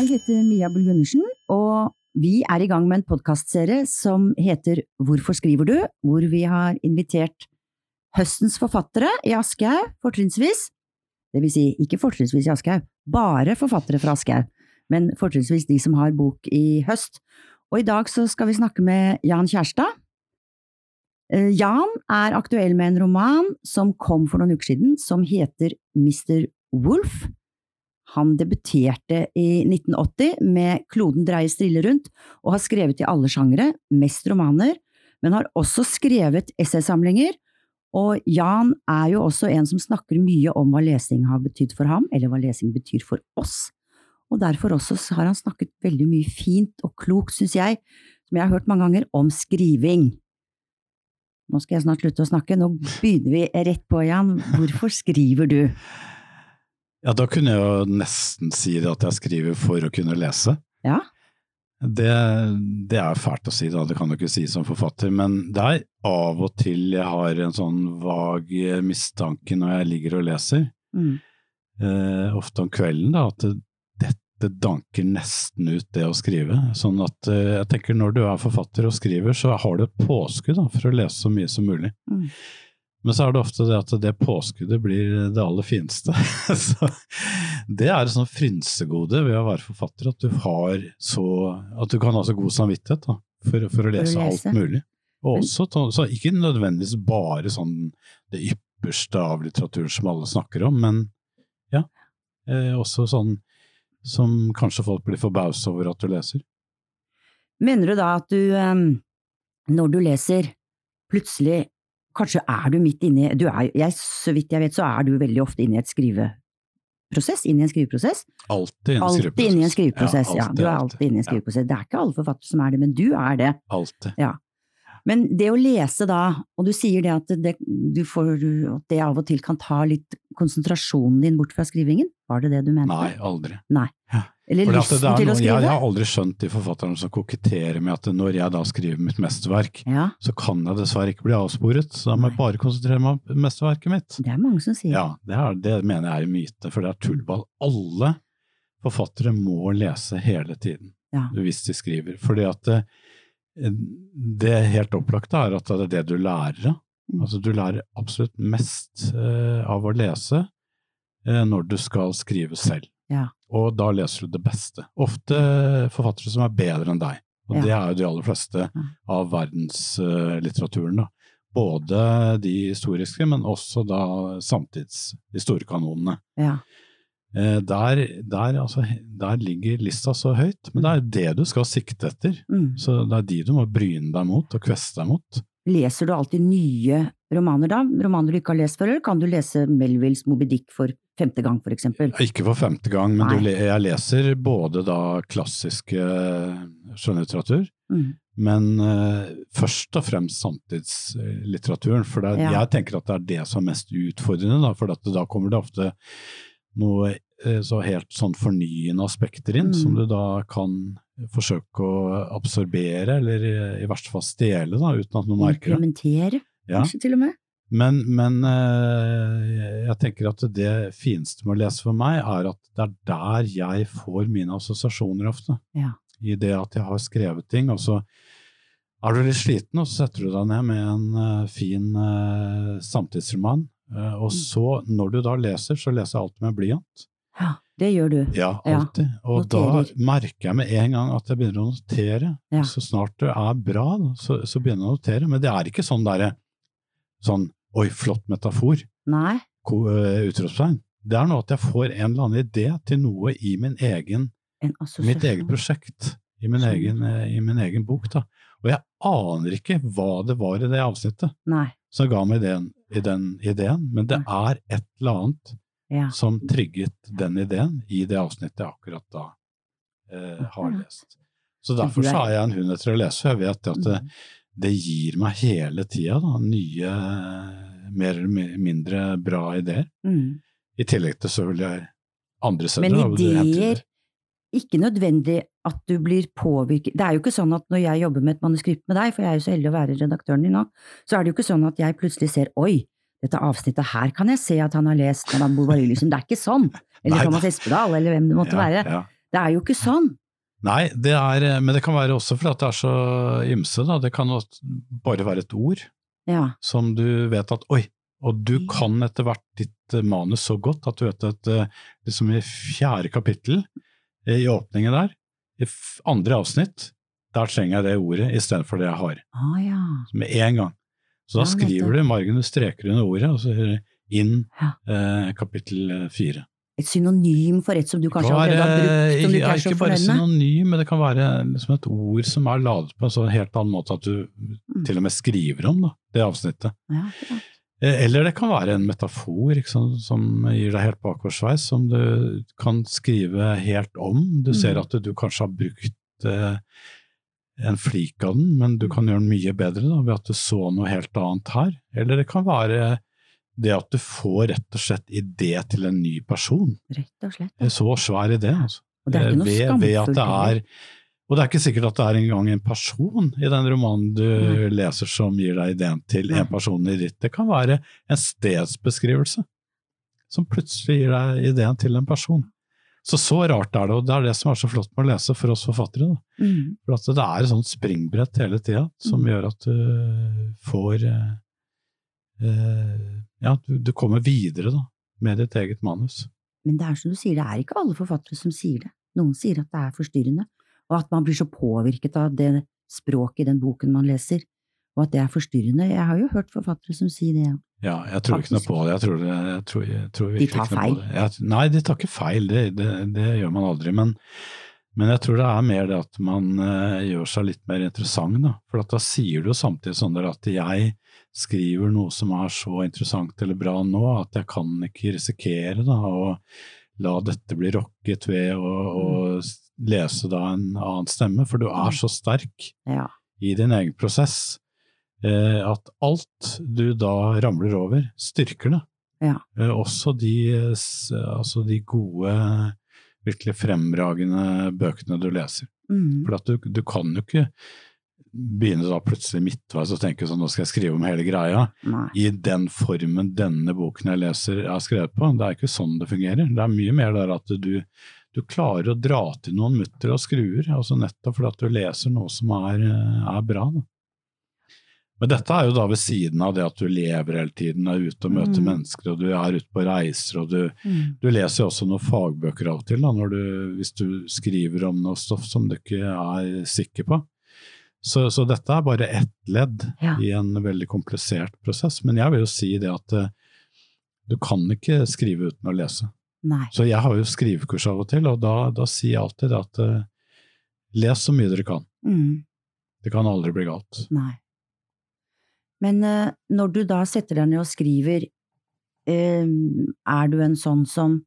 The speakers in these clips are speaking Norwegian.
Jeg heter Mia Bull Gundersen, og vi er i gang med en podkastserie som heter Hvorfor skriver du?, hvor vi har invitert høstens forfattere i Aschehoug, fortrinnsvis. Det vil si, ikke fortrinnsvis i Aschehoug, bare forfattere fra Aschehoug, men fortrinnsvis de som har bok i høst. Og i dag så skal vi snakke med Jan Kjærstad. Eh, Jan er aktuell med en roman som kom for noen uker siden, som heter Mr. Wolf. Han debuterte i 1980 med Kloden dreier strille rundt, og har skrevet i alle sjangere, mest romaner, men har også skrevet essaysamlinger, og Jan er jo også en som snakker mye om hva lesing har betydd for ham, eller hva lesing betyr for oss, og derfor også har han snakket veldig mye fint og klokt, synes jeg, som jeg har hørt mange ganger, om skriving. Nå skal jeg snart slutte å snakke, nå begynner vi rett på, Jan. Hvorfor skriver du? Ja, da kunne jeg jo nesten si det at jeg skriver for å kunne lese. Ja. Det, det er fælt å si, da, det kan du ikke si som forfatter, men det er av og til jeg har en sånn vag mistanke når jeg ligger og leser, Mm. eh, ofte om kvelden, da, at det, dette danker nesten ut det å skrive. Sånn at eh, jeg tenker når du er forfatter og skriver, så har du et påskudd da, for å lese så mye som mulig. Mm. Men så er det ofte det at det påskuddet blir det aller fineste. så det er et sånt frynsegode ved å være forfatter, at du har så At du kan ha så god samvittighet da, for, for å lese alt lese. mulig. Og også, så ikke nødvendigvis bare sånn det ypperste av litteraturen som alle snakker om, men ja, eh, også sånn som kanskje folk blir forbauset over at du leser. Mener du da at du, når du leser, plutselig Kanskje er du midt inni du er, jeg, Så vidt jeg vet, så er du veldig ofte inne i et skriveprosess, inne i en skriveprosess. Alltid en skriveprosess. inne i en skriveprosess, ja. alltid, Du er alltid inne i en Ja, skriveprosess. Det er ikke alle forfattere som er det, men du er det. alltid. Men det å lese da, og du sier det at det, du får, at det av og til kan ta litt konsentrasjonen din bort fra skrivingen, var det det du mente? Nei, aldri. Eller For lysten er til å skrive? Jeg, jeg har aldri skjønt de forfatterne som koketterer med at når jeg da skriver mitt mesterverk, Ja, så kan jeg dessverre ikke bli avsporet, så da må jeg bare konsentrere meg om mesterverket mitt. det er mange som sier. Ja, det, er, det mener jeg er en myte, for det er tullball. Alle forfattere må lese hele tiden Ja. hvis de skriver, fordi at det, det helt opplagte er at det er det du lærer av. Mm. Altså, du lærer absolutt mest eh, av å lese eh, når du skal skrive selv. Ja. Og da leser du det beste. Ofte forfattere som er bedre enn deg. Og Ja. det er jo de aller fleste av verdenslitteraturen. Uh, Både de historiske, men også da samtids, de store kanonene. Ja. Eh, der, der, altså, der ligger lista så høyt, men det er det du skal sikte etter. Mm. Så det er de du må bryne deg mot og kveste deg mot. Leser du alltid nye romaner da? Romaner du ikke har lest før, eller kan du lese Melvilles Moby Dick for femte gang, for eksempel? Ikke for femte gang, men du, jeg leser både da klassiske skjønnlitteratur, Mm. men uh, først og fremst samtidslitteraturen. For det, Ja. jeg tenker at det er det som er mest utfordrende, da, for da kommer det ofte noe eh, så helt sånn fornyende aspekter inn, Mm. som du da kan forsøke å absorbere, eller i, i verste fall stjele, da, uten at noen merker det. Implementere, Ja. kanskje til og med? Men, men eh, jeg tenker at det fineste med å lese for meg, er at det er der jeg får mine assosiasjoner ofte. Ja. I det at jeg har skrevet ting, og så er du litt sliten, og så setter du deg ned med en eh, fin eh, samtidsroman. Eh, og Mm. så, når du da leser, så leser jeg alltid med blyant. Ja, det gjør du. Ja, alltid. Og noterer. da merker jeg med en gang at jeg begynner å notere. Ja. Så snart det er bra, så, så begynner jeg å notere. Men det er ikke sånn derre sånn oi, flott metafor, Nei? eh, utropstegn. Det er noe at jeg får en eller annen idé til noe i min egen, En mitt eget prosjekt, i min egen, eh, i min egen bok. da. Og jeg aner ikke hva det var i det avsnittet Nei. som ga meg den, i den ideen, men det er et eller annet Ja. som trigget den ideen i det avsnittet jeg akkurat da eh, har lest. Så derfor er- så er jeg en hund etter å lese, og jeg vet at det, Mm. det gir meg hele tida nye, mer eller mindre bra ideer. Mm. I tillegg til selvfølgelig andre steder. Men ideer. Ikke nødvendig at du blir påvirket Det er jo ikke sånn at når jeg jobber med et manuskript med deg, for jeg er jo så heldig å være redaktøren din nå, så er det jo ikke sånn at jeg plutselig ser oi, dette avsnittet her kan jeg se at han har lest Madame Bovary, liksom. Det er ikke sånn. Eller Nei. Thomas Espedal, eller hvem det måtte ja, være. Ja. Det er jo ikke sånn. Nei, det er, men det kan være også fordi det er så ymse. Da. Det kan bare være et ord Ja. som du vet at oi, og du kan etter hvert ditt eh, manus så godt at du vet at eh, liksom i fjerde kapittel, eh, i åpningen der, i andre avsnitt, der trenger jeg det ordet istedenfor det jeg har. Ah, ja. Med en gang. Så da skriver du i margen, du streker under ordet, og så hører du inn eh, kapittel eh, fire. Et synonym for et som du kanskje allerede har brukt, som du ja, ikke så ikke bare synonym, men det kan være liksom et ord som er ladet på en sånn helt annen måte at du Mm. til og med skriver om da, det avsnittet. Ja. Eh, Eller det kan være en metafor sant, som gir deg helt bakoversveis, som du kan skrive helt om. Du ser at at du kanskje har brukt eh, en flik av den, men du kan gjøre den mye bedre da, ved at du så noe helt annet her. Eller det kan være det at du får rett og slett idé til en ny person. Rett og slett. En så svær idé, altså. Og det er ikke noe ved, ved at det er Og det er ikke sikkert at det er engang en person i den romanen du Nei. leser som gir deg ideen til en person i ditt. Det kan være en stedsbeskrivelse som plutselig gir deg ideen til en person. Så så rart er det, og det er det som er så flott med å lese for oss forfattere. Mm. For at det er et sånt springbrett hele tida som Mm. gjør at du får eh, eh, Ja, du, du kommer videre da, med ditt eget manus. Men det er som du sier, det er ikke alle forfattere som sier det. Noen sier at det er forstyrrende, og at man blir så påvirket av det språket i den boken man leser, og at det er forstyrrende. Jeg har jo hørt forfattere som sier det. Ja, jeg tror ikke noe på det. Jeg tror, jeg tror, jeg tror de tar feil. Nei, de tar ikke feil, det, det, det gjør man aldri. Men, men jeg tror det er mer det at man uh, gjør seg litt mer interessant. Da. For at da sier du jo samtidig sånn der at jeg skriver noe som er så interessant eller bra nå, at jeg kan ikke risikere da, å la dette bli rokket ved å, å lese da en annen stemme, for du er så sterk Ja. i din egen prosess, at alt du da ramler over, styrker det. Ja. Eh, også de, eh, altså de gode, virkelig fremragende bøkene du leser. Mm. For at du, du kan jo ikke begynne da plutselig midtveis og tenke sånn, nå skal jeg skrive om hele greia, Nei. i den formen denne boken jeg leser er skrevet på. Det er ikke sånn det fungerer. Det er mye mer der at du, du klarer å dra til noen mutter og skruer, altså nettopp fordi at du leser noe som er, eh, er bra. Da. Men dette er jo da ved siden av det at du lever hele tiden, er ute og møter Mm. mennesker, og du er ute på reiser, og du, Mm. du leser jo også noen fagbøker av og til, da, du, hvis du skriver om noe stoff som du ikke er sikker på. Så, så dette er bare ett ledd Ja. i en veldig komplisert prosess. Men jeg vil jo si det at eh, du kan ikke skrive uten å lese. Nei. Så jeg har jo skrivekurs av og til, og da, da sier jeg alltid at uh, les så mye dere kan. Mm. Det kan aldri bli galt. Nei. Men eh, når du da setter deg ned og skriver, eh, er du en sånn som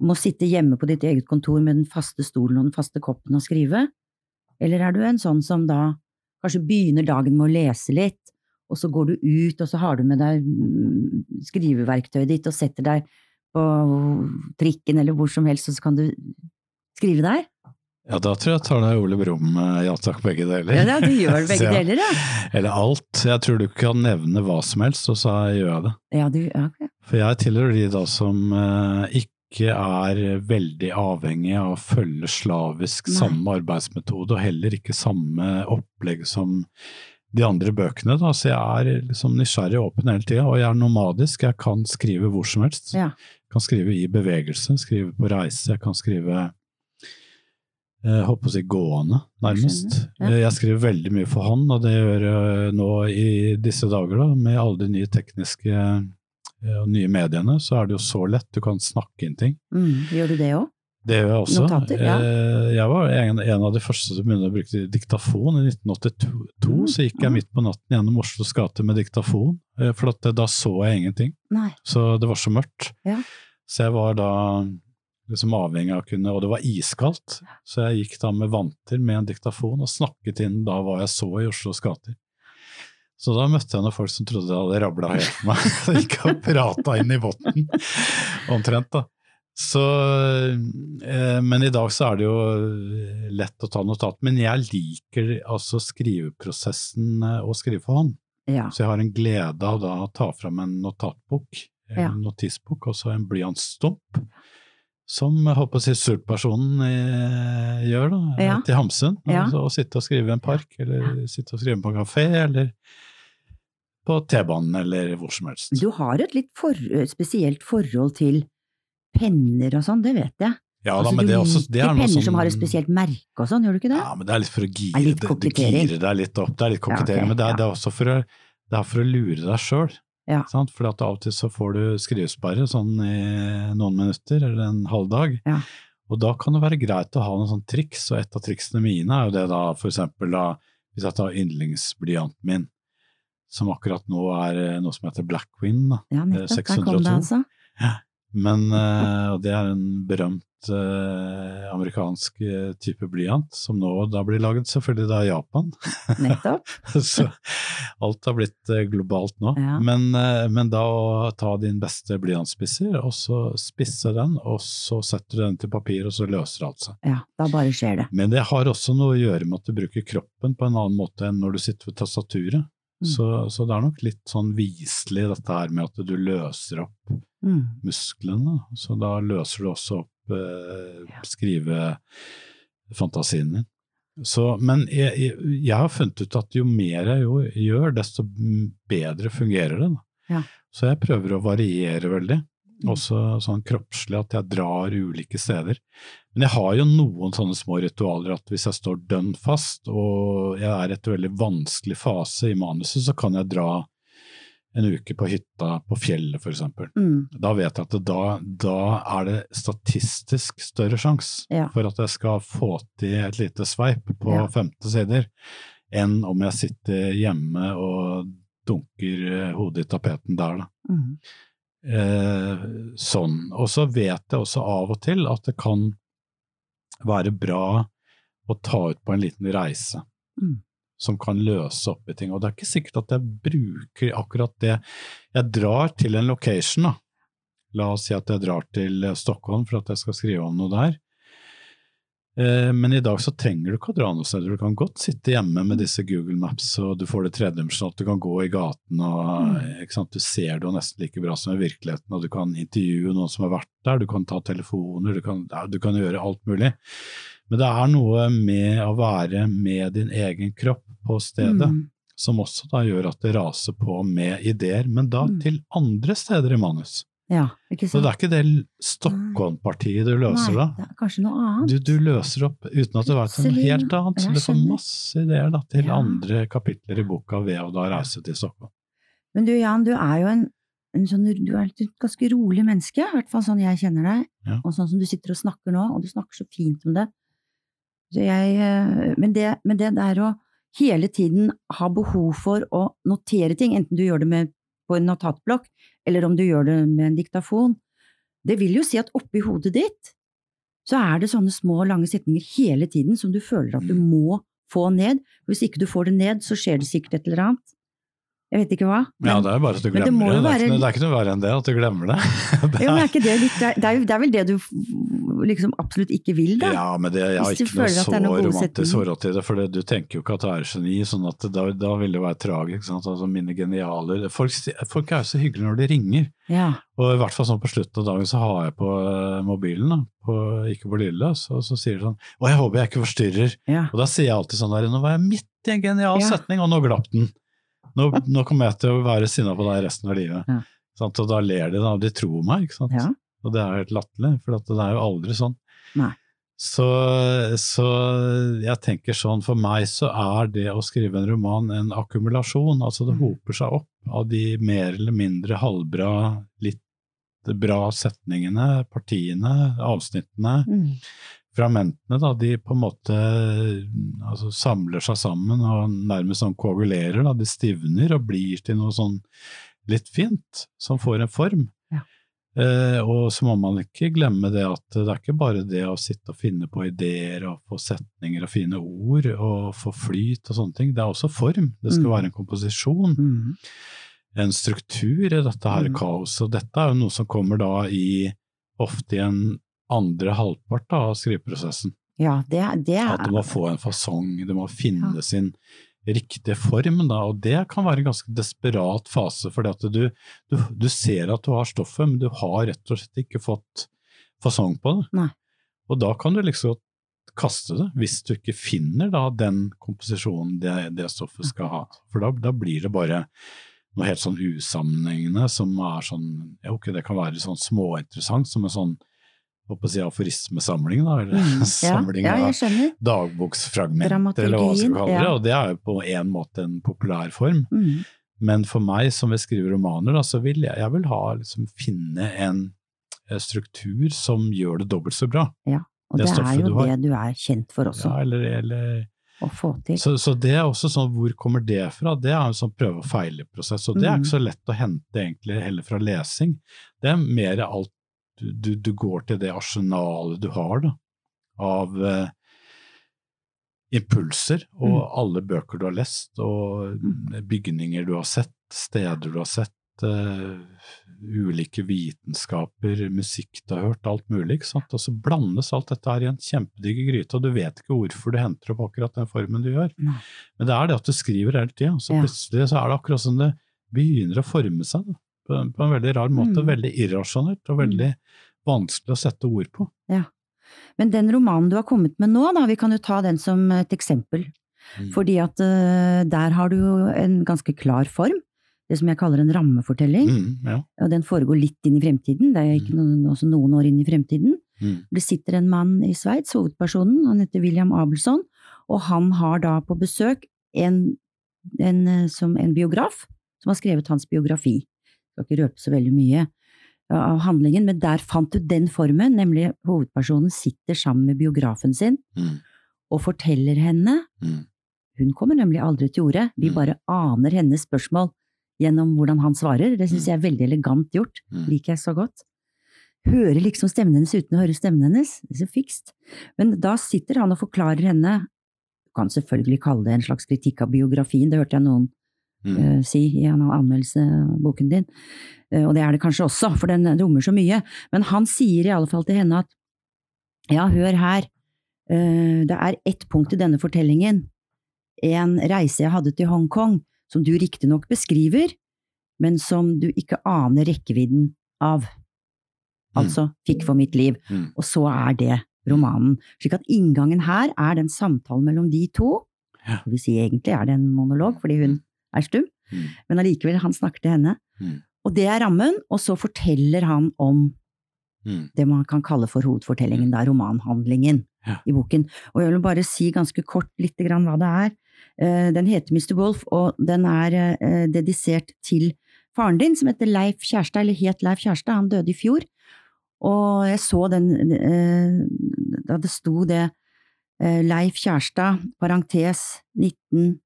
må sitte hjemme på ditt eget kontor med den faste stolen og den faste koppen og skrive? Eller er du en sånn som da kanskje begynner dagen med å lese litt, og så går du ut, og så har du med deg mm, skriveverktøyet ditt og setter deg på trikken eller hvor som helst, og så kan du skrive der? Ja, da tror jeg tar deg Ole Brumm, eh, ja takk, begge deler. Ja, du gjør begge ja. deler, ja. Eller alt. Jeg tror du kan nevne hva som helst, og så gjør jeg det. Ja, du, ja, ok. For jeg tilhører de da som eh, ikke er veldig avhengig av å følge slavisk Nei. samme arbeidsmetode, og heller ikke samme opplegg som de andre bøkene. Da. Så jeg er liksom nysgjerrig og åpen hele tida, og jeg er nomadisk. Jeg kan skrive hvor som helst. Ja. Jeg kan skrive i bevegelse, skrive på reise, jeg kan skrive jeg håper å si gående, nærmest. ja. Eh, Jeg skriver veldig mye for hånd, og det gjør jeg nå i disse dager, da, med alle de nye tekniske eh, og nye mediene, så er det jo så lett. Du kan snakke inn ting. Mm, gjør du det òg? Det gjør jeg også. Notater, ja. Eh, Jeg var en, en av de første som begynte å bruke diktafon. I 1982 Mm, så gikk jeg midt på natten gjennom Oslos gater med diktafon, eh, for at, da så jeg ingenting. Nei. Så det var så mørkt. Ja. Så jeg var da liksom avhengig av å kunne Og det var iskaldt, så jeg gikk da med vanter med en diktafon og snakket inn da hva jeg så i Oslos gater. Så da møtte jeg noen folk som trodde jeg hadde rabla helt for meg. Så gikk og prata inn i votten, omtrent. da. Så, eh, men i dag så er det jo eh, lett å ta notat. Men jeg liker altså skriveprosessen og å skrive for hånd. Ja. Så jeg har en glede av da å ta fram en notatbok, Ja. en notisbok, og så en blyantstump. Som håper å si Sult-personen eh, gjør, da, Ja. til Hamsun. Ja. Å sitte og skrive i en park, eller sitte og skrive på en kafé, eller på T-banen, eller hvor som helst. Du har et litt for, spesielt forhold til penner og sånn, det vet jeg. Ja da, Altså, men det er også det er penner som som har et spesielt merke og sånn, gjør du ikke det? Ja, men det er litt for å gire, Er litt det- det kokettering. deg litt opp. Det er litt kokettering, ok, men det er, ja. det er også for å, det for å lure deg sjøl. Ja. For av og til så får du skrivesperre sånn i noen minutter eller en halv dag. Ja. Og da kan det være greit å ha noen sånn triks, og et av triksene mine er jo det da for eksempel da, hvis jeg tar yndlingsblyanten min, som akkurat nå er eh, noe som heter Blackwing, da. Ja, nettopp. Der kom det, altså. Men eh, det er en berømt eh, amerikansk eh, type blyant, som nå da blir laget selvfølgelig da i Japan. Nettopp. Så alt har blitt globalt nå. Ja. Men, men da å ta din beste blyantspisser, og så spisse den, og så setter du den til papir, og så løser alt seg. Ja, da bare skjer det. Men det har også noe å gjøre med at du bruker kroppen på en annen måte enn når du sitter ved tastaturet. Mm. Så, så det er nok litt sånn viselig dette her med at du løser opp Mm. musklene. Så da løser du også opp eh, skrivefantasien din. Så, men jeg, jeg, jeg har funnet ut at jo mer jeg jo, gjør, desto bedre fungerer det. Ja. Så jeg prøver å variere veldig. Mm. Også sånn kroppslig, at jeg drar ulike steder. Men jeg har jo noen sånne små ritualer at hvis jeg står dønn fast, og jeg er i et veldig vanskelig fase i manuset, så kan jeg dra en uke på hytta på fjellet, eksempel. Mm. Da vet jeg at det, da, da er det statistisk større sjanse Ja. for at jeg skal få til et lite sveip på Ja. 50 sider, enn om jeg sitter hjemme og dunker eh, hodet i tapeten der, da. Mm. Eh, sånn. Og så vet jeg også av og til at det kan være bra å ta ut på en liten reise. Mm. Som kan løse opp i ting. Og det er ikke sikkert at jeg bruker akkurat det. Jeg drar til en location, da. La oss si at jeg drar til eh, Stockholm for at jeg skal skrive om noe der. Eh, Men i dag så trenger du ikke å dra noe sted. Du kan godt sitte hjemme med disse Google Maps, og du får det tredimensjonalt. Du kan gå i gaten, og sant? du ser det jo nesten like bra som i virkeligheten. Og du kan intervjue noen som har vært der, du kan ta telefoner, du kan, ja, du kan gjøre alt mulig. Men det er noe med å være med din egen kropp på stedet, Mm. som også da gjør at det raser på med ideer, men da Mm. til andre steder i manus. Ja, Så det er ikke det Stockholm-partiet du løser da. Nei, er kanskje noe annet. Du, du løser opp uten at du vet noe helt annet, så du får masse ideer da, til Ja. andre kapitler i boka ved å da reise til Stockholm. Men du Jan, du er jo en, en sånn, du er et ganske rolig menneske, i hvert fall sånn jeg kjenner deg, Ja. og sånn som du sitter og snakker nå, og du snakker så fint om det. Så jeg, eh, men, det men det der å hele tiden ha behov for å notere ting, enten du gjør det med, på en notatblokk, eller om du gjør det med en diktafon, det vil jo si at oppi hodet ditt så er det sånne små, lange setninger hele tiden som du føler at du Mm. må få ned. Hvis ikke du får det ned, så skjer det sikkert et eller annet. Jeg vet ikke hva. Ja, det er bare at du glemmer det det. jo Det, er ikke, noe- det er ikke noe verre enn det, at du glemmer det. det Jo, men er, er ikke det litt, det er, det er, jo- det er vel det du liksom absolutt ikke vil, da? ja, men det, jeg har ikke noe så det er gode romantisk forhold til det, for det, du tenker jo ikke at du er geni, sånn at da, da vil det være tragisk. Sant? Altså, mine genialer folk, folk er jo så hyggelige når de ringer. Ja. Og i hvert fall sånn på slutten av dagen så har jeg på eh, mobilen, da, på, ikke på lille, og så sier de sånn Å, jeg håper jeg ikke forstyrrer. ja. Og da sier jeg alltid sånn der Nå var jeg midt i en genial Ja. setning, og nå glapp den. Nå, nå kommer jeg til å være sinna på deg resten av livet. Ja. Sant? Og da ler de, da. De tror meg, ikke sant. Ja. Og det er helt latterlig, for det er jo aldri sånn. Så, så jeg tenker sånn, for meg så er det å skrive en roman en akkumulasjon. Altså det Mm. hoper seg opp av de mer eller mindre halvbra, litt bra setningene, partiene, avsnittene Mm. Fragmentene, da, de på en måte altså, samler seg sammen og nærmest sånn koagulerer. Da. De stivner og blir til noe sånn litt fint, som får en form. Ja. Eh, og så må man ikke glemme det at det er ikke bare det å sitte og finne på ideer og få setninger og fine ord og få flyt og sånne ting. Det er også form. Det skal Mm. være en komposisjon Mm. en struktur i dette her Mm. kaoset. Og dette er jo noe som kommer da i ofte i en andre halvpart da, av skriveprosessen. Ja, det, det er At du må få en fasong, du må finne Ja. sin riktige form. Da, og det kan være en ganske desperat fase, for du, du, du ser at du har stoffet, men du har rett og slett ikke fått fasong på det. Nei. Og da kan du liksom kaste det, hvis du ikke finner da den komposisjonen det, det stoffet skal ha. For da, da blir det bare noe helt sånn usammenhengende som er sånn ja, ok, Det kan være sånn småinteressant, som en sånn håper si aforismesamling, da, eller Mm. Samling ja, av jeg dagboksfragmenter, eller hva man skal kalle det. ja. Og det er jo på en måte en populær form. Mm. Men for meg som vil skrive romaner, da, så vil jeg, jeg vil ha, liksom, finne en eh, struktur som gjør det dobbelt så bra. Og Det det, er jo du det du er kjent for også, Ja, eller, eller, å få til. så, så det er også sånn, hvor kommer det fra? Det er en sånn prøve og feile-prosess, og det er ikke så lett å hente egentlig heller fra lesing. Det er mer alt du, du, du går til det arsenalet du har da, av eh, impulser, og Mm. alle bøker du har lest, og bygninger du har sett, steder du har sett, eh, ulike vitenskaper, musikk du har hørt, alt mulig, ikke sant? Og så blandes alt dette her i en kjempedigger gryte, og du vet ikke hvorfor du henter opp akkurat den formen du gjør. Mm. Men det er det at du skriver hele tida, så plutselig så er det akkurat som det begynner å forme seg, da, på, på en veldig rar måte, Mm. veldig irrasjonelt, og veldig vanskelig å sette ord på. Ja. Men den romanen du har kommet med nå, da, vi kan jo ta den som et eksempel. Mm. Fordi at uh, der har du jo en ganske klar form, det som jeg kaller en rammefortelling. Mm, ja. Og den foregår litt inn i fremtiden, det er ikke noen, også noen år inn i fremtiden. Mm. Det sitter en mann i Sveits, hovedpersonen, han heter William Abelson, og han har da på besøk en, en, eh, som en biograf som har skrevet hans biografi. Skal ikke røpe så veldig mye av handlingen, men der fant du den formen, nemlig hovedpersonen sitter sammen med biografen sin Mm. og forteller henne Mm. Hun kommer nemlig aldri til orde, vi Mm. bare aner hennes spørsmål gjennom hvordan han svarer. Det syns Mm. jeg er veldig elegant gjort, Mm. liker jeg så godt. Hører liksom stemmen hennes uten å høre stemmen hennes, det er så fikst. Men da sitter han og forklarer henne, du kan selvfølgelig kalle det en slags kritikk av biografien, det hørte jeg noen Mm. eh, si i en anmeldelse av boken din, Eh, og det er det kanskje også, for den rommer så mye. Men han sier i alle fall til henne at ja, hør her, eh, det er ett punkt i denne fortellingen, en reise jeg hadde til Hongkong, som du riktignok beskriver, men som du ikke aner rekkevidden av. Altså fikk for mitt liv. Mm. Og så er det romanen. Slik at inngangen her er den samtalen mellom de to. Ja. Det vil si egentlig er det en monolog, fordi hun er stum, Mm. men allikevel, han snakker til henne. Mm. Og det er rammen, og så forteller han om Mm. det man kan kalle for hovedfortellingen, da romanhandlingen Ja. i boken. Og jeg vil bare si ganske kort litt grann hva det er. Eh, Den heter Mr. Wolf, og den er eh, dedisert til faren din, som heter Leif Kjærstad, eller het Leif Kjærstad, han døde i fjor. Og jeg så den eh, da det sto det Leif Kjærstad, parentes 19 19.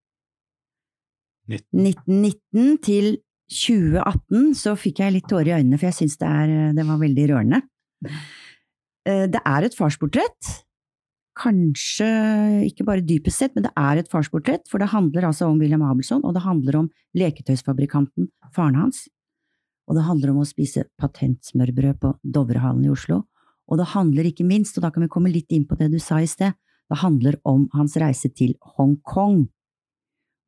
1919 til 2018 så fikk jeg litt tårer i øynene, for jeg syns det, er- det var veldig rørende. Eh, Det er et farsportrett. Kanskje ikke bare dypest sett, men det er et farsportrett, for det handler altså om William Abelson, og det handler om leketøysfabrikanten, faren hans. Og det handler om å spise patentsmørbrød på Dovrehallen i Oslo. Og det handler ikke minst, og da kan vi komme litt inn på det du sa i sted, det handler om hans reise til Hongkong.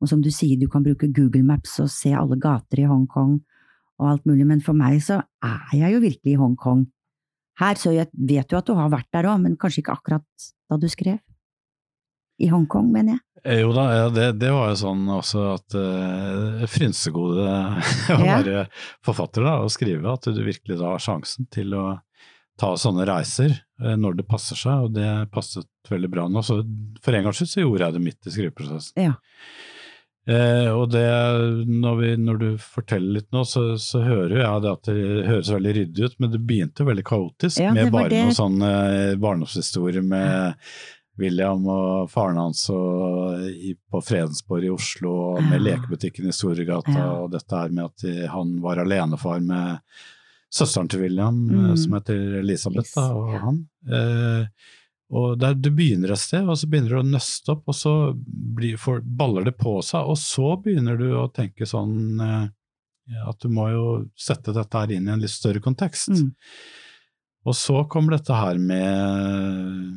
Og som du sier, du kan bruke Google Maps og se alle gater i Hongkong og alt mulig, men for meg så er jeg jo virkelig i Hongkong her, så jeg vet jo at du har vært der òg, men kanskje ikke akkurat da du skrev? I Hongkong, mener jeg. Eh, Jo da, ja, det, det var jo sånn også at eh, frynsegode å Ja. forfatter da, og skrive, at du virkelig da har sjansen til å ta sånne reiser eh, når det passer seg, og det passet veldig bra nå. Så for en gangs skyld så gjorde jeg det midt i skriveprosessen. Ja. Eh, og det, når, vi, når du forteller litt nå, så, så hører jeg det at det høres veldig ryddig ut, men det begynte veldig kaotisk Ja, med bare noen sånne barndomshistorier med William og faren hans i, på Fredensborg i Oslo, og med Ja. lekebutikken i Storegata, Ja. og dette her med at de, han var alenefar med søsteren til William, eh, Mm. som heter Elisabeth, da, og ja. han. Eh, og der Du begynner et sted, og så begynner du å nøste opp, og så blir, for, baller det på seg, og så begynner du å tenke sånn eh, at du må jo sette dette her inn i en litt større kontekst. Mm. Og så kommer dette her med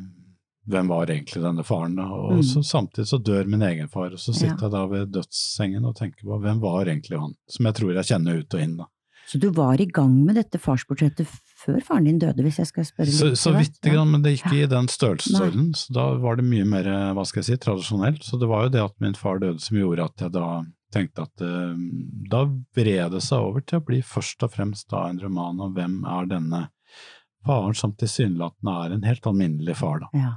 hvem var egentlig denne faren, da? og Mm. så samtidig så dør min egen far, og så sitter Ja. jeg da ved dødssengen og tenker på hvem var egentlig han, som jeg tror jeg kjenner ut og inn. da. Så du var i gang med dette farsportrettet før faren din døde, hvis jeg skal spørre litt? Så, så vidt, Ja. men det gikk i den størrelsesorden. Så da var det mye mer hva skal jeg si, tradisjonelt. Så det var jo det at min far døde som gjorde at jeg da tenkte at eh, da vred det seg over til å bli først og fremst da en roman om hvem er denne faren som tilsynelatende er en helt alminnelig far, da. Ja.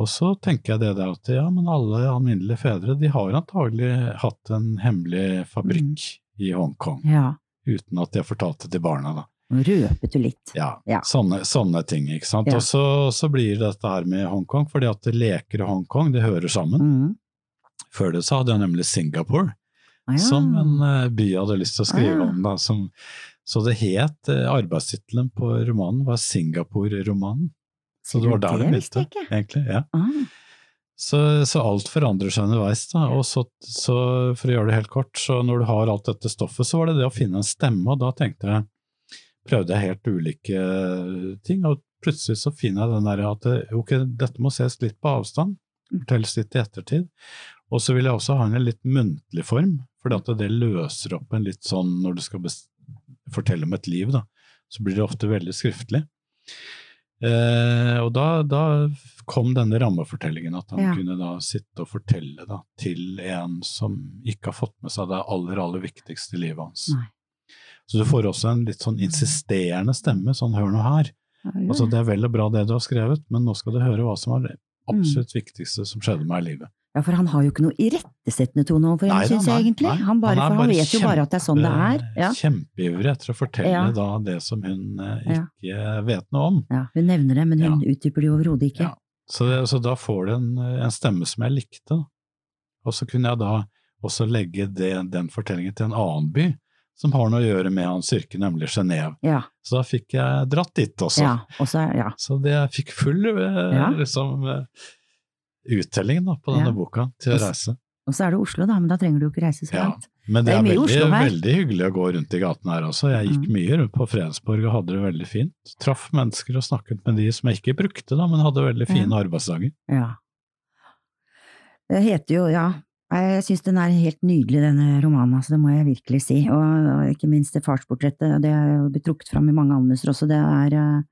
Og så tenker jeg det der at ja, men alle alminnelige fedre de har antagelig hatt en hemmelig fabrikk i Hongkong, ja. uten at de har fortalt det til barna, da. Røpet du litt. Ja, Ja. Sånne, sånne ting, ikke sant. Ja. Og så, så blir det dette her med Hongkong, fordi at leker og Hongkong, det hører sammen. Mm. Før det så hadde jeg nemlig Singapore, Ah, ja. som en eh, by jeg hadde lyst til å skrive Ah, om. Da, som, så det het, eh, arbeidstittelen på romanen var Singapore-romanen. Så det var der det begynte, egentlig. ja. Ah, Så, så alt forandrer seg underveis. Da. Og så, så, for å gjøre det helt kort, så når du har alt dette stoffet, så var det det å finne en stemme, og da tenkte jeg prøvde jeg helt ulike ting, og plutselig så finner jeg den der at ok, dette må ses litt på avstand, fortelles litt i ettertid. Og så vil jeg også ha en litt muntlig form, for det løser opp en litt sånn når du skal fortelle om et liv, da, så blir det ofte veldig skriftlig. Eh, og da, da kom denne rammefortellingen, at han Ja. kunne da sitte og fortelle da, til en som ikke har fått med seg det aller, aller viktigste i livet hans. Nei. Så du får også en litt sånn insisterende stemme, sånn hør nå her. ja, ja. Altså det er vel og bra det du har skrevet, men nå skal du høre hva som er det Mm. absolutt viktigste som skjedde meg i livet. ja, for han har jo ikke noe irettesettende tone overfor henne, syns jeg egentlig. nei. Han, bare, Han han vet jo bare at det er sånn det er. Ja. Kjempeivrig etter å fortelle Ja. da det som hun eh, Ja. ikke vet noe om. Ja, hun nevner det, men hun utdyper det jo overhodet ikke. Ja. Så, det, så da får du en, en stemme som jeg likte. Og så kunne jeg da også legge det, den fortellingen til en annen by som har noe å gjøre med hans yrke, nemlig Genéve. Ja, Så da fikk jeg dratt dit også. ja, også ja. Så det jeg fikk full eh, liksom, eh, uttelling da, på denne boka til å reise. Og så er det Oslo, da, men da trenger du ikke reise så langt. Men det, Det er er, veldig, veldig hyggelig å gå rundt i gatene her også. Jeg gikk Mm. mye rundt på Fredensborg og hadde det veldig fint. Traff mennesker og snakket med de som jeg ikke brukte, da, men hadde veldig fine arbeidsdager. Ja. Det heter jo, ja, jeg syns den er helt nydelig, denne romanen, altså, det må jeg virkelig si. Og, og ikke minst det farsportrettet, det er jo blitt trukket fram i mange anmeldelser også, det er, eh,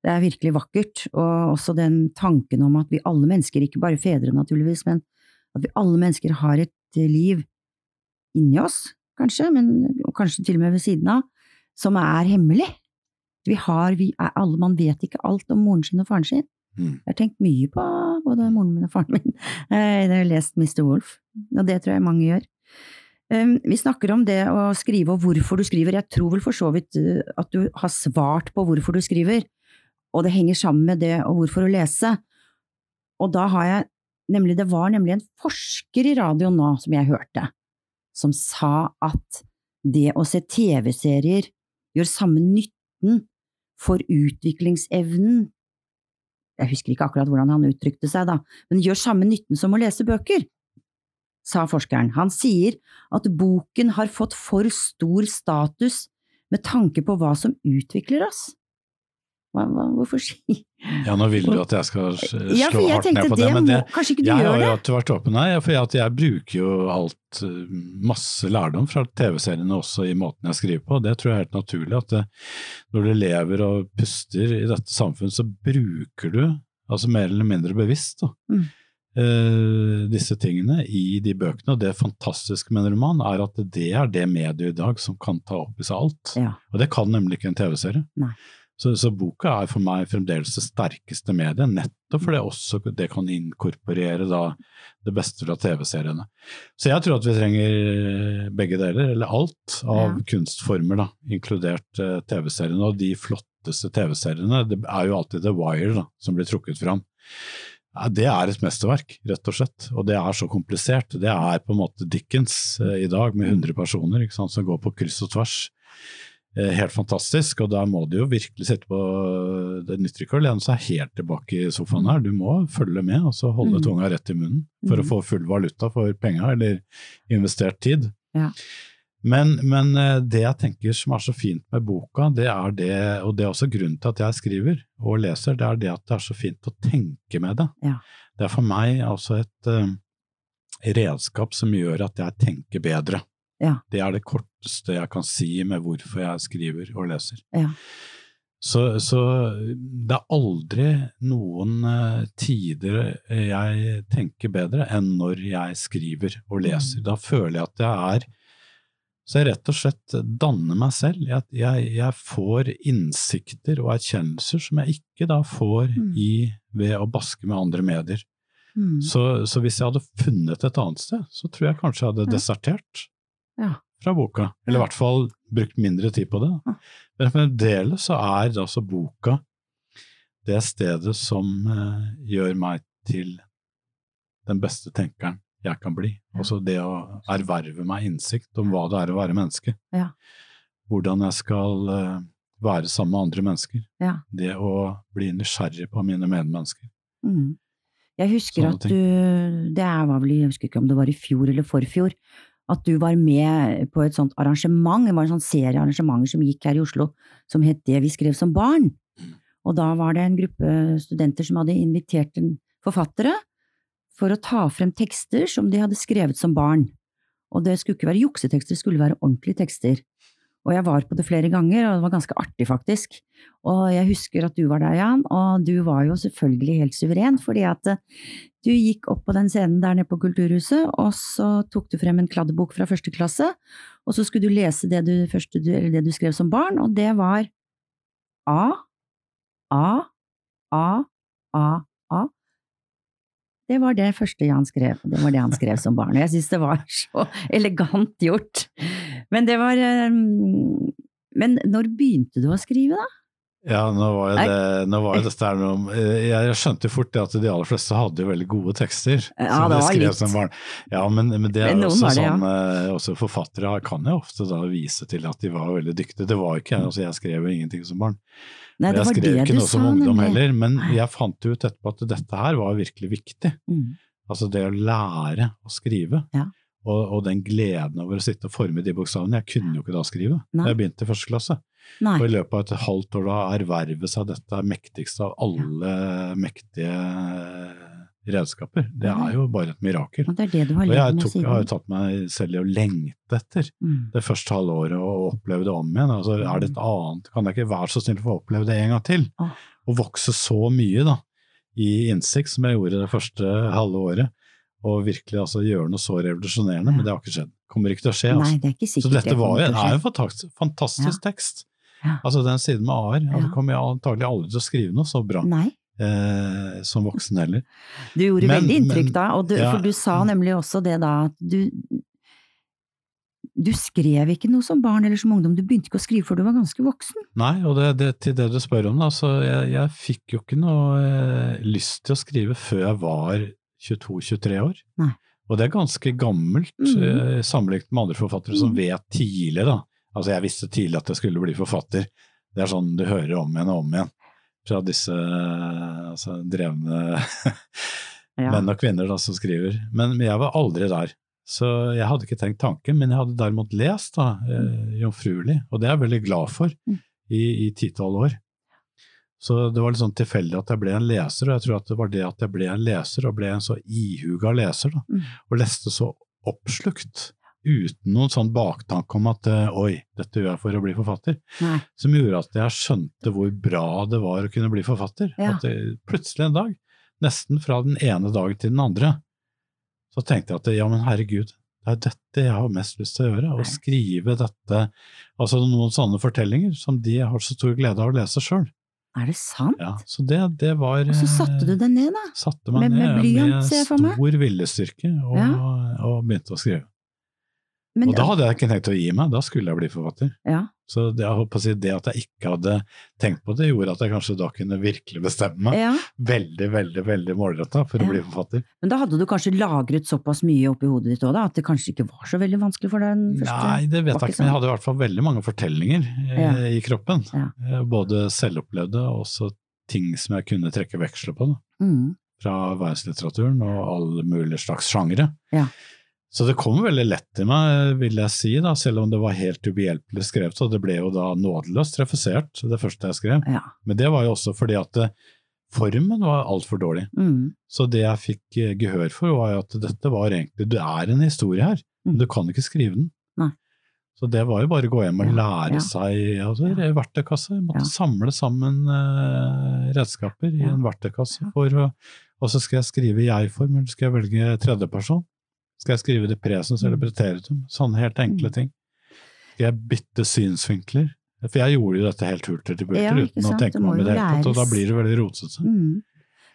det er virkelig vakkert. Og også den tanken om at vi alle mennesker, ikke bare fedre naturligvis, men at vi alle mennesker har et eh, liv inni oss, kanskje, men og kanskje til og med ved siden av, som er hemmelig. Vi har, vi er alle, man vet ikke alt om moren sin og faren sin. Mm. Jeg har tenkt mye på både moren min og faren min. Eh, Jeg har lest Mr. Wolf, og det tror jeg mange gjør. Um, Vi snakker om det å skrive og hvorfor du skriver. Jeg tror vel for så vidt uh, at du har svart på hvorfor du skriver, og det henger sammen med det og hvorfor å lese. Og da har jeg nemlig, det var nemlig en forsker i radioen nå som jeg hørte, som sa at det å se TV-serier gjør samme nytten for utviklingsevnen jeg husker ikke akkurat hvordan han uttrykte seg, da, men gjør samme nytten som å lese bøker, sa forskeren. Han sier at boken har fått for stor status med tanke på hva som utvikler oss. Hva, hva, hvorfor si Ja, nå vil du at jeg skal slå Ja, jeg hardt ned på det, det, men må, det, kanskje ikke du jeg har gjør jo det? alltid vært åpen her, for jeg, jeg bruker jo alt, eh, masse lærdom fra TV-seriene også i måten jeg skriver på. Det tror jeg er helt naturlig. at det, Når du lever og puster i dette samfunnet, så bruker du, altså mer eller mindre bevisst, da, Mm. eh, disse tingene i de bøkene. Og det fantastiske med en roman er at det er det mediet i dag som kan ta opp i seg alt. Ja. Og det kan nemlig ikke en TV-serie. Så, så boka er for meg fremdeles det sterkeste mediet, nettopp fordi også det kan inkorporere da det beste fra TV-seriene. Så jeg tror at vi trenger begge deler, eller alt av Ja. kunstformer, da, inkludert uh, TV-seriene. Og de flotteste TV-seriene, det er jo alltid The Wire da, som blir trukket fram. Ja, det er et mesterverk, rett og slett, og det er så komplisert. Det er på en måte Dickens eh, i dag, med 100 personer sant, som går på kryss og tvers. Eh, helt fantastisk, og da må du jo virkelig sitte på Det nytter ikke å lene seg helt tilbake i sofaen her, du må følge med og så holde Mm. tunga rett i munnen for Mm. å få full valuta for penga eller investert tid. Ja. Men, men eh, det jeg tenker som er så fint med boka, det er det, og det er også grunnen til at jeg skriver og leser, det er det at det er så fint å tenke med det. Ja. Det er for meg altså et eh, redskap som gjør at jeg tenker bedre. Ja. Det er det korteste jeg kan si med hvorfor jeg skriver og leser. Ja. Så, så det er aldri noen eh, tider jeg tenker bedre enn når jeg skriver og leser. Da føler jeg at jeg er Så jeg rett og slett danner meg selv. Jeg, jeg, jeg får innsikter og erkjennelser som jeg ikke da får Mm. i, ved å baske med andre medier. Mm. Så, så hvis jeg hadde funnet et annet sted, så tror jeg kanskje jeg hadde desertert Ja. fra boka. Eller i hvert fall brukt mindre tid på det. Ja. Men fremdeles så er altså boka det stedet som eh, gjør meg til den beste tenkeren jeg kan bli. Altså det å erverve meg innsikt om hva det er å være menneske. Ja. Hvordan jeg skal eh, være sammen med andre mennesker. Ja. Det å bli nysgjerrig på mine medmennesker. Mm. Jeg husker Sånne at du, det er- var vel, jeg husker ikke om det var i fjor eller forfjor, at du var med på et sånt arrangement, det var en sånn serie arrangementer som gikk her i Oslo, som het Det vi skrev som barn. Mm. Og da var det en gruppe studenter som hadde invitert en forfattere for å ta frem tekster som de hadde skrevet som barn. Og det skulle ikke være juksetekster, det skulle være ordentlige tekster. Og jeg var på det flere ganger, og det var ganske artig, faktisk. Og jeg husker at du var der, Jan, og du var jo selvfølgelig helt suveren, fordi at eh, du gikk opp på den scenen der nede på Kulturhuset, og så tok du frem en kladdebok fra første klasse, og så skulle du lese det du, første, det du skrev som barn, og det var A, A, A, A, A. Det var det første Jan skrev, og det var det han skrev som barn, og jeg synes det var så elegant gjort. Men det var eh, Men når begynte du å skrive, da? Ja, nå var jo det, nå var dette her noe eh, Jeg skjønte jo fort det at de aller fleste hadde veldig gode tekster. Ja, som det de var skrev litt. som barn. Ja, men, men det er Men også det, ja. sånn eh, Også forfattere kan jo ofte da vise til at de var veldig dyktige. Det var jo ikke altså jeg skrev jo ingenting som barn. Nei, det jeg skrev det ikke noe sa, som ungdom heller, men jeg fant ut etterpå at dette her var virkelig viktig. Mm. Altså det å lære å skrive. Ja. Og, og den gleden over å sitte og forme de bokstavene. Jeg kunne jo ikke da skrive. Nei. Jeg begynte i første klasse. Nei. Og i løpet av et halvt år da erverve seg dette mektigste av alle mektige redskaper. Det er jo bare et mirakel. Og det er det du har levd jeg, med tok, jeg har jo tatt meg selv i å lengte etter Mm. det første halve året og oppleve det om igjen. Altså, er det et annet, kan jeg ikke være så snill å få oppleve det en gang til? Å Og vokse så mye da, i innsikt som jeg gjorde det første halve året. Og virkelig altså, gjøre noe så revolusjonerende, Ja. men det har ikke skjedd. Kommer ikke til å skje. Altså. Nei, det er ikke sikkert Så dette det var kommer er en fantastisk, fantastisk tekst. Ja. Altså Den siden med. Altså, Ja. kommer jeg antagelig aldri til å skrive noe så bra Nei, eh, som voksen heller. du gjorde Men- veldig inntrykk men- da, og du, ja. for du sa nemlig også det da at du du skrev ikke noe som barn eller som ungdom, du begynte ikke å skrive før du var ganske voksen. Nei, og det, det, til det du spør om, da, så jeg, jeg fikk jo ikke noe eh, lyst til å skrive før jeg var 22-23 år. Nei. Og det er ganske gammelt, mm. eh, sammenlignet med andre forfattere som Mhm. vet tidlig, da. Altså jeg visste tidlig at jeg skulle bli forfatter. Det er sånn du hører om igjen og om igjen fra disse altså, drevne Ja. menn og kvinner da, som skriver. Men, men jeg var aldri der. Så jeg hadde ikke tenkt tanken, men jeg hadde derimot lest da, eh, jomfruelig, og det er jeg veldig glad for Mm. i, ti-tolv år. Så det var litt sånn tilfeldig at jeg ble en leser, og jeg tror at det var det at jeg ble en leser, og ble en så ihuga leser, da, Mm. og leste så oppslukt, uten noen sånn baktanke om at eh, oi, dette gjør jeg for å bli forfatter, Nei. som gjorde at jeg skjønte hvor bra det var å kunne bli forfatter. Ja. At det, plutselig en dag, nesten fra den ene dagen til den andre, så tenkte jeg at ja, men herregud, det er dette jeg har mest lyst til å gjøre, å skrive dette, altså noen sånne fortellinger som de har så stor glede av å lese sjøl. Er det sant? Ja, så det, det var Og så satte du eh, den ned, da. Satte meg med- med blyant, med ser jeg for meg. stor viljestyrke og, Ja. og begynte å skrive. Men, og da hadde jeg ikke tenkt å gi meg, da skulle jeg bli forfatter. ja. Så det, si, det at jeg ikke hadde tenkt på det, gjorde at jeg kanskje da kunne virkelig bestemme meg ja. veldig, veldig veldig målretta for Ja. å bli forfatter. Men da hadde du kanskje lagret såpass mye oppi hodet ditt òg, at det kanskje ikke var så veldig vanskelig for deg den første? Nei, det vet jeg ikke men jeg sånn. hadde i hvert fall veldig mange fortellinger eh, i kroppen. Eh, både selvopplevde og også ting som jeg kunne trekke veksler på. Da. Mm. Fra verdenslitteraturen og alle mulige slags sjangere. Ja. Så det kom veldig lett til meg, vil jeg si, da, selv om det var helt ubehjelpelig skrevet. Og det ble jo da nådeløst refusert, det første jeg skrev. Ja. Men det var jo også fordi at det, formen var altfor dårlig. Mm. Så det jeg fikk eh, gehør for, var jo at dette var egentlig Det er en historie her, Mm. men du kan ikke skrive den. Nei. Så det var jo bare å gå hjem og Ja, lære ja. seg altså, Ja. verktøykasse. Jeg måtte Ja. samle sammen eh, redskaper i en verktøykasse. For, og så skal jeg skrive i jeg-form, eller skal jeg velge tredjeperson? Skal jeg skrive det presens eller Mm. preteritum? Sånne helt enkle Mm. ting. Skal jeg bytte synsvinkler? For jeg gjorde jo dette helt hulter til bulter Ja, uten å tenke meg om i det hele tatt, og da blir det veldig rotete. Mm.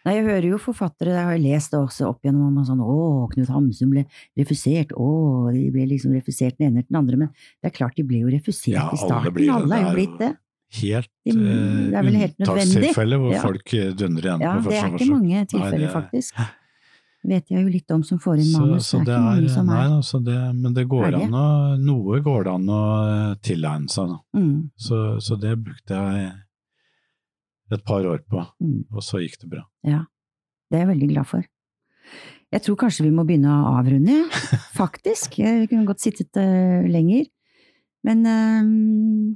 Nei, jeg hører jo forfattere, jeg har lest det også opp gjennom om sånn å, Knut Hamsun ble refusert, å, de ble liksom refusert den ene etter den andre, men det er klart de ble jo refusert Ja, i starten, alle er jo blitt det. Helt De- det er vel helt uh, nødvendig. unntakstilfelle hvor Ja. folk eh, dundrer igjen Ja, på det er ikke mange tilfeller, faktisk. Vet jeg jo litt om som får inn Så, manus, så det er ikke mange som er nei, så det, men det går an å, noe går det an å eh, tilegne seg. Mm, Så, så det brukte jeg et par år på, mm. og så gikk det bra. Det er jeg veldig glad for. Jeg tror kanskje vi må begynne å avrunde, faktisk. Jeg kunne godt sittet uh, lenger. Men uh,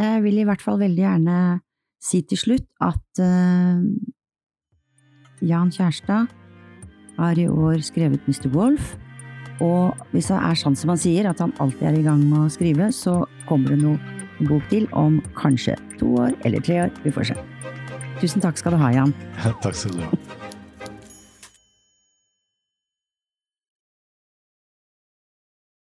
jeg vil i hvert fall veldig gjerne si til slutt at uh, Jan Kjærstad har i år skrevet Mr. Wolf. Og hvis det er sånn som han sier, at han alltid er i gang med å skrive, så kommer det noe bok til om kanskje to år eller tre år. Vi får se. Tusen takk skal du ha, Jan. Takk skal du ha.